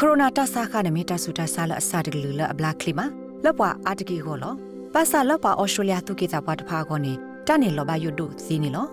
ကိုရိုနာတဆာခနမီတဆူတဆာလအစာတကလူလအဘလာကလီမာလပွာအာတကီကိုလောပါစာလပွာဩစတြေးလျသူကေတာပွားတဖာကောနေတနေလောဘယုဒုစီနီလော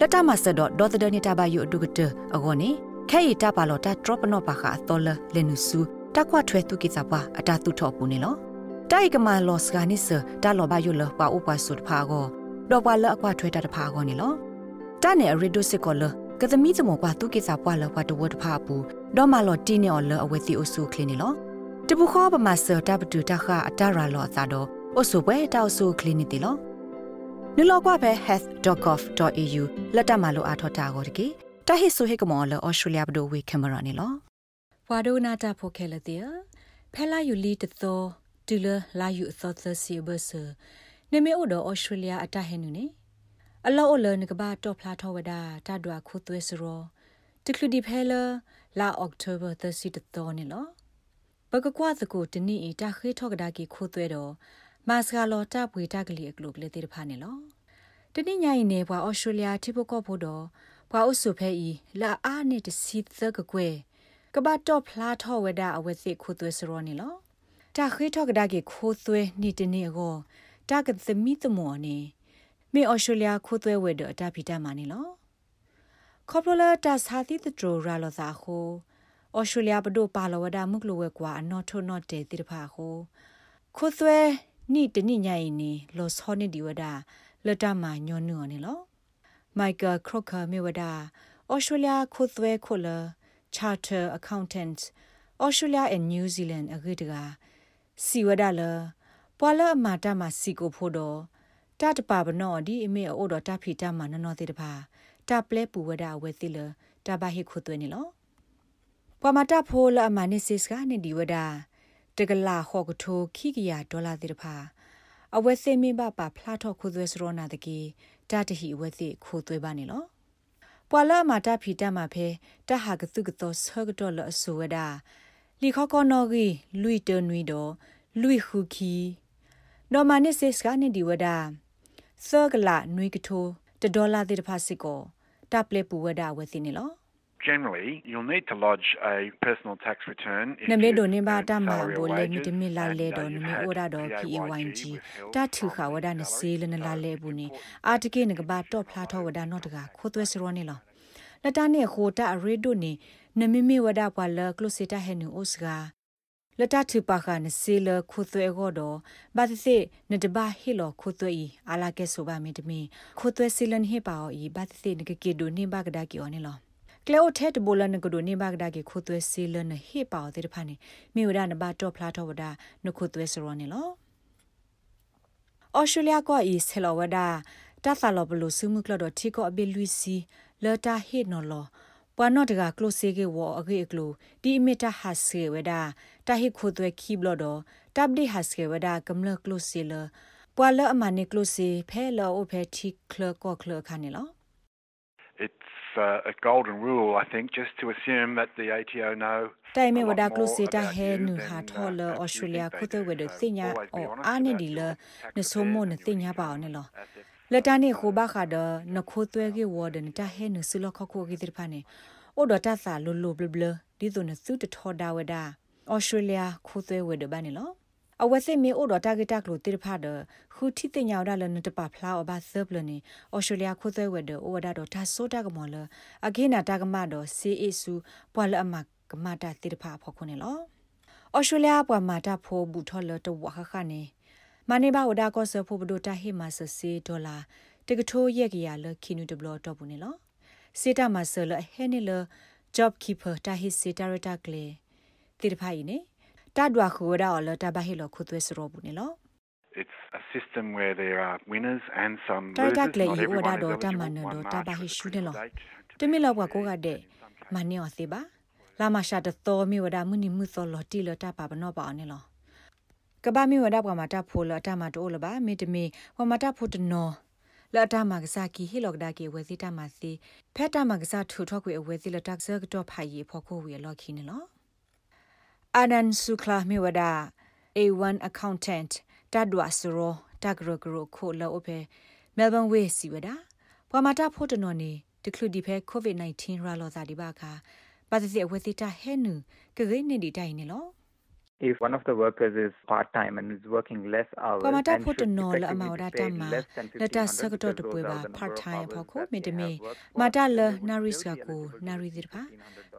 လက်တမဆဒဒေါ်တဒနီတဘယုဒုကတအကောနေခဲရီတပါလောတဒရော့ပနောပါခါတော်လလနုစုတကွထွဲသူကေတာပွားအတာသူထော့ပူနေလောတိုက်ကမာလောစကနိစတလောဘယုလပွာဥပဆုတဖာကောတော့ပွာလအကွထွဲတတဖာကောနေလောတနေရီဒုစစ်ကောလကသမီးစမောကွာသူကိစာပွားလောကွာတဝတ်ဖာပူ ဒေါ်မလော်တီနေအော်လအဝဲတီအိုဆူခလင်းနီလောတပူခောပမာဆတာပတူတခအတရာလောသာတော့အိုဆူပွဲတောက်ဆူခလင်းနီတီလောနလောကွာပဲ health.gov.au လက်တမလိုအားထောတာကိုတကေတဟိဆိုဟေကမော်လောဩစတြေးလျဘဒိုဝေကင်မရာနီလောဝါဒိုနာတာဖိုခဲလတီဖဲလာယူလီတသောဒူလလာယူအသောသစီဘဆာနေမေအိုဒဩစတြေးလျအတဟဲနူနေအလောအလနကဘာတော့ဖလာထောဝဒတာဒွာခုသွဲစရောတကလူဒီဖဲလာ လာအောက်တိုဘာ30တတော်နေလောဘကကွာသကိုတနိအတာခေထောကဒါကီခိုးသွဲတော့မတ်စကလောတာပွေတာကလေးအကလုကလေးတေတဖာနေလောတနိညာရင်နေဘွာအော်စတြေးလျတိပကောဖို့တော့ဘွာအုစုဖဲဤလာအားနဲ့တစီသကကွဲကဘာတော့ဖလာထောဝဒအဝဲစစ်ခိုးသွဲစရောနေလောတာခေထောကဒါကီခိုးသွဲနေတနေ့ကိုတာကသမီတမောနေမေအော်စတြေးလျခိုးသွဲဝဲတော့အတာဖီတမှာနေလော ခေါပလိုလာတာစာသီတဒရရာလောသာခိုဩစတြေးလျဘဒိုပါလဝဒမုကလဝဲကွာအနော်ထုနော်တေတိတဖာခိုခိုသွဲနိတနိညာယီနီလောစောနိဒီဝဒလတမညောနုအနေလောမိုက်ကယ်ခရိုကာမြေဝဒဩစတြေးလျခိုသွဲခိုလ charter accountant australia and new zealand အဂိတကစီဝဒလပွာလအမာတမစီကိုဖို့တော့တတပါဘနောဒီအမေအိုတော်တဖီတမနနောတိတဖာ တပလဲပူဝဒဝဲတိလတဘဟိခုသွဲနေလောပမတာဖိုလအမနိစစ်ကနေဒီဝဒတကလာခော့ကထိုခိကရဒေါ်လာတိတဖာအဝဲစေမင်းဘပါဖလာထော့ခုသွဲစရောနာတကေတတဟိဝဲတိခိုသွဲပါနေလောပွာလာမာတာဖီတမဖဲတဟာကတုကတောဆောကတော်လအဆူဝဒလီခောကောနော်ဂီလူီတနွီတော်လူီခုခီနော်မနိစစ်ကနေဒီဝဒဆောကလာနွီကထိုတဒေါ်လာတိတဖာစစ်ကို တပ်လေပူဝဒဝစီနေလော Generally, you'll need to lodge a personal tax return if Name do ne ba ta ma bo le mi de mi la le do ne ora do PAYG ta thu kha wada ne se le ne la le bu ni a ta ke ne ga ba to phla tho wada no ta ga kho twe sro ne lo la ta ne kho ta a re do ne ne mi mi wada kwa la close ta he ne os ga လတ ထပခနစီလခုသွဲကောတော့ဘာသစီနတဘာဟီလောခုသွဲဤအလာကဲဆိုပါမီတမီခုသွဲစီလန်ဟေပါဤဘာသစီနကကေဒိုနေဘကဒါကီအော်နေလောကလေအိုထဲတဘလနကဒိုနေဘကဒါကီခုသွဲစီလန်ဟေပါတဲ့ဖာနေမိဝဒနဘာတော့ဖလာတော့ဝဒနခုသွဲစရောနေလောအော်စတြေးလျကဤဆလဝဒတာသလောဘလူစုမှုကလတော့ထီကောအဘီလူစီလတာဟေနော်လော ပွာနော့တကကလိုစေကေဝအဂေကလိုဒီမီတာဟတ်ဆေဝဒါတာဟိခိုသွဲခီဘလဒတပ်ဒီဟတ်ဆေဝဒါကမလကလိုစီလပွာလအမနီကလိုစီဖဲလောအဖဲတီကလကောကလခါနီလော It's uh, a golden rule I think just to assume that the ATO know တိုင်မေဝဒါကလိုစီတာဟဲနူဟာထောလဩစတြေးလျခုသွဲဝဒသိညာအောအာနေဒီလနဆိုမိုနသိညာပါအောင်နေ လောလက်တနေခိုဘခါဒနခိုသွဲကေဝဒန်တဟဲနဆူလခခိုကေတိဖာနေအိုဒတာစာလိုလိုဘလဘလဒီတုန်စုတထောဒါဝဒါဩစတြေးလျခိုသွဲဝဒဘာနေလောအဝစီမေအိုဒတာဂက်တက်လိုတိဖာဒခူတီတညာဒါလနတပဖလာအဘဆပ်လနေဩစတြေးလျခိုသွဲဝဒအိုဝဒါတော့ဒါဆိုတာကမောလအဂိနာတာကမတော့စီအီဆူပွာလအမကမတာတိဖာဖောခုနေလောဩစတြေးလျပွာမာတာဖိုဘူထောလတဝခခနေ မနေပါဝဒါကောဆဖို့ဘဒိုတာဟိမဆစီဒေါ်လာတကထိုးရက်ကရလခိနူဒဘလတော့ဘူးနေလောစေတာမဆလဟဲနေလ job keeper တာဟိစေတာရတာကလေတိတဖိုင်နေတတ်ဒွာခိုဒါလတာဘဟိလခုသွဲစရောဘူးနေလော It's a system where there are winners and some losers. တာတက်လေဤဝဒါတော့တမန်တော့တာဘဟိရှုနေလောတမီလောကကိုကတဲ့မနေော်သေးပါလာမရှာတတော်မီဝဒါမုန်နီမှုသောလော်တီလတာပါဘနောပါနေလော ကဘာမီဝဒပကမတာဖိုလတာမတိုလဘာမီတမီဝမတာဖိုတနောလတာမကစားကီဟီလောကဒါကေဝစီတာမစီဖက်တာမကစားထူထောက်ကွေအဝဲစီလတက်ဆာကတော့ဖိုင်ရီဖို့ကိုဝေလော်ခီနေလောအာနန်ဆုခလာမီဝဒါ A1 accountant တဒွာစရောတဂရဂရခိုလောအဖေမဲလ်ဘန်ဝေးစီဝဒါပဝမတာဖိုတနောနေတကလူဒီဖဲ COVID-19 ရာလောသာဒီဘာခာဘာတိအဝတိတာဟဲနုကဂိနေဒီတိုင်နေလော if one of the workers is part time and is working less hours Pamata phot no la amawda tamma la ta sakato de pwe ba part time pho ko me de me mata la naris ga ko nari dir pha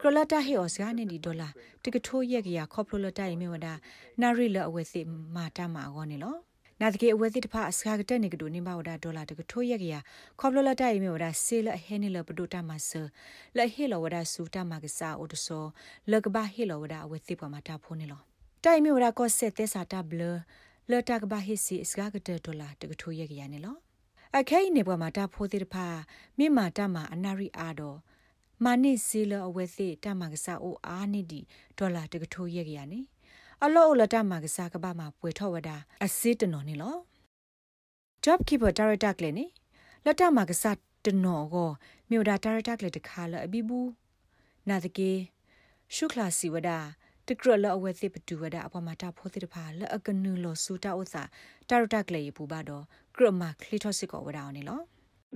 krolata he os ga ne di dollar tik tho yek ya khoplo la tai me wada nari la awe si mata ma go ne lo နာတကေအဝဲစစ်တဖအစကားကတဲ့နေကဒိုနေပါဝဒါဒေါ်လာတကထိုးရက်ရခေါပလလတိုင်မြေဝဒါဆေလဟဲနေလပဒိုတာမဆလဟေလဝဒါစူတာမကစားအိုတဆောလကဘာဟေလဝဒါအဝဲစစ်ပမာတာဖိုးနေလော တိုင်မြေဝဒါကောဆက်သက်စာတာဘလလတာကဘာဟေစီအစကားကတဲ့ဒေါ်လာတကထိုးရက်ရနေလောအခဲနေပွားမှာတာဖိုးတဲ့တဖမိမာတာမအနာရီအာတော့မာနိစီလအဝဲစစ်တာမကစားအိုအာနိဒီဒေါ်လာတကထိုးရက်ရနေအလောလတမကစားကဘာမှာပွေထောဝဒအစစ်တနော်နေလော job keeper director ကလည်းနေလတမကစားတနော်ကိုမြို့ဒါ director ကလည်းတခါလအဘီဘူးနာတကေရှုခလာစီဝဒ တကရလအဝဲသိပတူဝဒအပေါ်မှာတာဖိုးတိတဖာလအကနုလောစူတာဥစာ director ကလည်းပူပါတော့ဂရမခလီထိုစစ်ကိုဝဒအောင်နေလော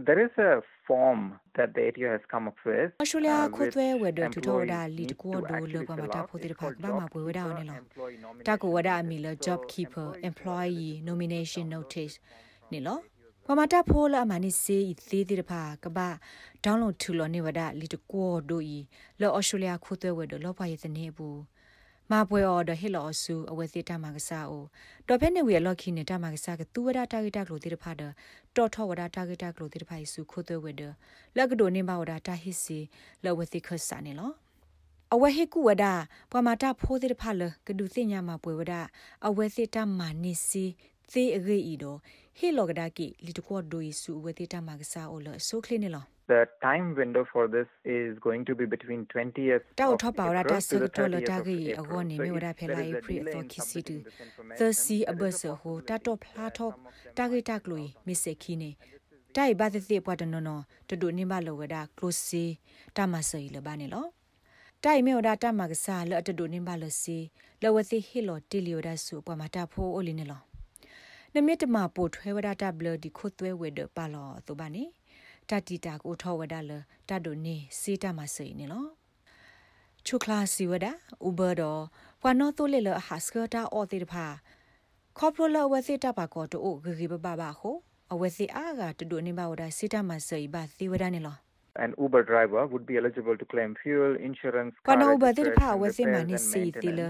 There is a form that the ATO has come up with. Australia khotwe wedo tu tho da lead ko do lo pa mata pho dir phak ba ma pwe weda ne lo. Ta ko wada mi lo job keeper employee nomination notice ne lo. ပမတာဖိုးလာမနိစေးသေးသေးတဖာကဘာဒေါင်းလုံးထူလောနေဝဒလီတကောဒိုဤလောအော်စတြေးလျခိုးသွဲဝဲဒလောပါရဲ့တနေဘူး မာပွဲအော်ဒဟီလောဆူအဝဲစီတမကစားအိုတော်ဖဲနေဝေလော်ခီနေတမကစားကသူဝဒတာဂီတာကလိုတိတဖာဒတော်ထောဝဒတာဂီတာကလိုတိတဖာဆူခိုသွဲဝဲဒလက်ကဒိုနေမဝဒတာဟီစီလောဝဲစီခဆာနေလောအဝဲဟေကူဝဒပမာတာဖိုးတိတဖာလကဒုသိညာမှာပွဲဝဒအဝဲစီတမနိစီသေအဂေဤတော့ဟေလောကဒါကိလီတကောဒိုယီဆူဝဲတိတမကစားအိုလဆိုခလင်းနေလော The time window for this is going to be between 20th တောက်ထပါရတာစကတော်လတာကြီးအကောနေမြဝရဖဲလိုက်ပရိသောခိစီတူသစီအဘဆဟိုတတော့ဖလာတော့တာဂီတာကလူမစ်စခီနေတိုင်ဘာသတိပွားတနော်နော်တဒုနေမလောဝဒကလုစီတမဆီလဘာနေလောတိုင်မေဝဒတမကစားလအတဒုနေမလစီလဝသိဟီလောတီလီယိုဒါစုပမာတာဖိုးအိုလီနေလောနမစ်တမပို့ထွဲဝဒတာဘလဒီခုသွဲဝဲဒပါလောသူပါနေ တတီတာကိုထောဝဒလတတ်ဒိုနေစေတမစိနေလောချုခလာစီဝဒဥဘတော်ဘွာနောတိုလေလဟာစကတာအော်တေတဖာခေါပလိုလဝစီတပါကောတိုဂဂိဘဘဘာဟိုအဝစီအာဂတဒိုနေဘဝဒစေတမစိဘာသီဝဒနေလော an Uber driver would be eligible to claim fuel insurance car Kana Uber dir pha we se mani si tila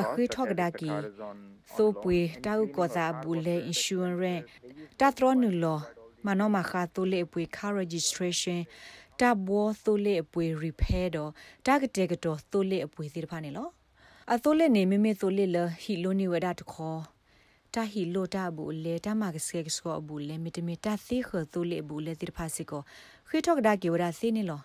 a khwi thok da ki so pwe ta ko za bule insurance ta tro nu lo မနောမခါတိုလေပွေ car registration တဘောတိုလေပွေ repair တော့တာကတဲ့ကတော့တိုလေပွေစီတဖာနေလောအတိုလေနေမမေတိုလေလဟီလိုနီဝဒတခေါ်တာဟီလိုတာဘူးလေတာမကစကေစကောဘူးလေမီတမီတာသိခတိုလေဘူးလေတိဖာစီကိုခွေထောက်ဒါကေဝဒစီနေလော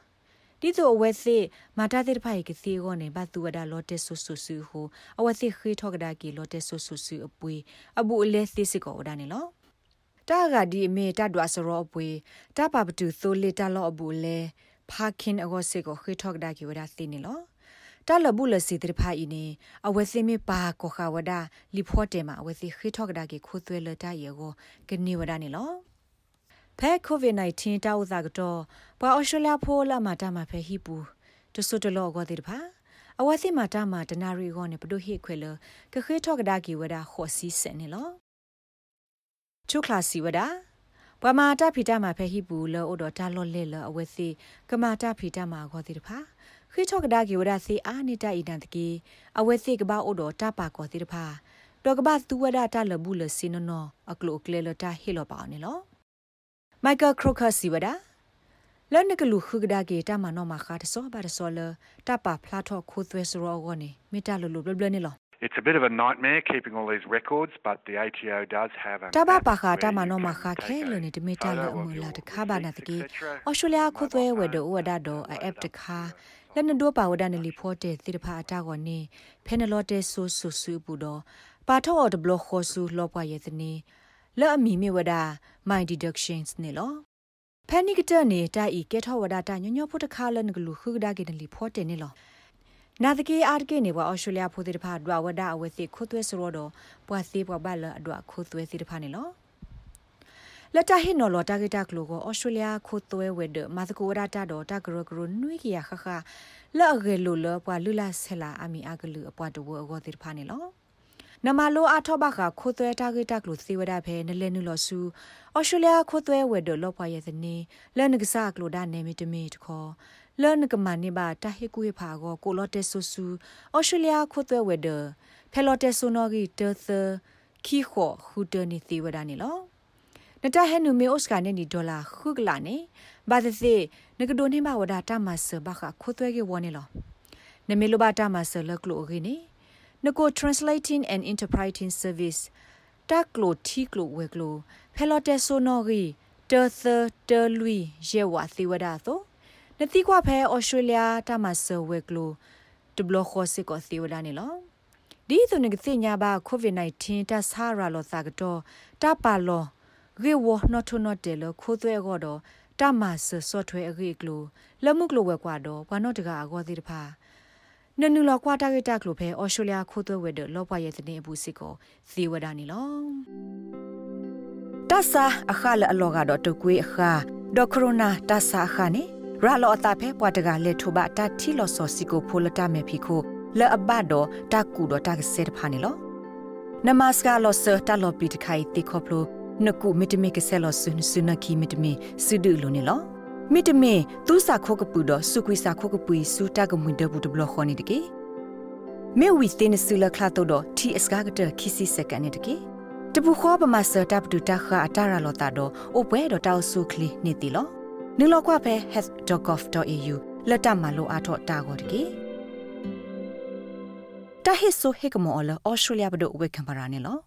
ဒီဆိုအဝဲစီမာတာတိဖိုင်ကစီကိုနေဘတ်သူဝဒလော်တက်ဆူဆူဆူဟိုအဝဲစီခွေထောက်ဒါကေလော်တက်ဆူဆူဆူအပွေအဘူးအလဲစီစီကိုဝဒနေလော တာဂါဒီအမေတတ်ဒွာစရောအပွေတပပတူသိုလေတလောအဘူးလေဖာခင်အကောစေကိုခွေထောက်ဒါကီဝဒါသိနေလောတလဘူးလစီတရဖာဤနေအဝဲစီမီပါကိုခါဝဒါလီဖော့တေမှာအဝဲစီခွေထောက်ဒါကီခိုသွဲလတရေကိုကနေဝဒါနေလောဖဲကိုဗစ် -19 တောက်သာကတော့ပွာအော်စတြေးလျဖိုးလာမှာတမှာဖဲဟီပူတဆုတလောကောတိတဖာအဝစီမာတာမာတနာရီကောနေပဒုဟိခွေလကခေထောကဒါကီဝဒါခောစီစနေလော ချုခလာစီဝဒပမာတာဖီတာမှာဖဲဟိပူလောအိုဒတာလော့လေလအဝဲစီကမာတာဖီတာမှာခေါ်တိတဖာခိချောကဒါကေဝဒစီအာနိတဣဒန်တကီအဝဲစီကဘာအိုဒတာပါခေါ်တိတဖာတော့ကဘာသူဝဒတာလဘူးလစင်နောအကလိုကလေလတာဟီလောပါနေလောမိုက်ကယ်ခရိုကာစီဝဒလောနကလူခုကဒါကေတာမနောမခါတဆောဘာတဆောလတာပါဖလာထောခိုးသွဲစရောဂောနေမိတာလလူဘလဘလနေလော It's a bit of a nightmare keeping all these records, but the ATO does have a Taba pa kha ta ma no ma kha khe lo ni de me ta lo mu la de kha ba na de ki Australia khu twe we do wa da do a app de kha လက်နဒိုပါဝဒနလီဖောတဲ့တိတဖာအတာကောနေဖဲနလော့တဲ့ဆူဆူဆူပူတော့ပါထော့ဒဘလခေါ်ဆူလောပွားရဲ့သနေလက်အမီမေဝဒ my deductions နေလောဖဲနိကတနေတိုင်ဤကဲထောဝဒတာညညဖို့တခါလနကလူခုကဒါကေနလီဖောတဲ့နေလော နာတကေအာတကေနေဘအော်စတြေးလျဖိုးတိတဖာဒွာဝဒအဝစီခုသွဲစရောတော့ပွာစီပွာဘလအဒွာခုသွဲစီတဖာနေလောလက်တဟိနော်လောတာဂီတာကလိုကိုဩစတြေးလျခိုသွဲဝဲဒမာတကိုရာတာတော့တာဂရဂရနွိကရခခလော့ဂေလိုလပွာလူလာဆလာအမီအကလူအပွားတဝအကောတိဖာနေလောနမလိုအထောဘခခိုသွဲတာဂီတာကလိုသေဝဒဖဲနလဲနုလောဆူဩစတြေးလျခိုသွဲဝဲဒလောပွားရဲ့သနေလဲနကစားကလိုဒါနေမီတမီတခေါ် လဲနကမနိဘာတာဟိကူဖာကိုကိုလော့တဲဆူဆူဩစတြေးလျခိုသွဲဝဲဒဖဲလော့တဲဆူနော်ဂီတေသခီခောဟူတနီသေဝဒနေလောနတဟဲနူမီအိုစကနေနီဒေါ်လာခုကလာနေဘာသစေနကဒိုနေမဝဒတာမဆဘခခိုသွဲကေဝနေလောနမေလိုဘာတာမဆလကလိုရီနေနကို translating and interpreting service တက်လိုတီကလိုဝဲကလိုဖဲလော်တက်ဆိုနော်ရီတေသတေလူယေဝါသီဝဒါသော နတိကွာဖဲဩစတြေးလျတာမဆဝဲကလိုဒဘလခောစစ်ကိုသီဝဒါနေလောဒီသူနေကစညာဘာကိုဗစ် -19 တဆာရာလောစာကတော့တပါလောရေဝနော့ထနော့တယ်လခိုးသွဲတော့တမဆဆော့ထွဲအရေကလိုလမှုကလိုဝဲကွာတော့ဘာနော့တကအကောသေးတဖာနနူလောကွာတာဂက်တာကလိုဖဲအော်စတြေးလျခိုးသွဲဝဲတော့လောပွားရဲ့တဲ့အပူစစ်ကိုသီဝဒနီလောတဆာအခါလအလောကတော့တကွေးအခါဒေါ်ကရိုနာတဆာအခါနေ ရာလောအတာဖဲပွားတကလက်ထိုဘတာတီလောဆောစီကိုဖိုလတာမေဖီခိုလဲအဘတော့တကူတော့တကစဲတဖာနေလောနမစကာလောဆာတလောပီတခိုင်တိခေါပလိုနကုမီတမီကဆဲလောဆွန်းဆွနခီမီတမီစုဒူလိုနေလောမီတမီသူစာခိုကပူတော့စုကွေစာခိုကပူစူတကမွင်ဒဘူးတဘလခေါနေတကေမေဝီစတင်ဆူလခလာတော့တီအစကားကတခီစီစကန်နေတကေတပူခေါ်ပမာဆာတပ်တူတခအတာရလောတာတော့အိုပွဲတော့တောက်ဆုခလီနေတီလော နင်လောကွာဖဲ health.gov.au လက်တမလိုအားတော့တာကိုတကေတာဟစ်ဆိုဟေကမောလဩစတြေးလျဘဒိုဝေကံပါရာနေလော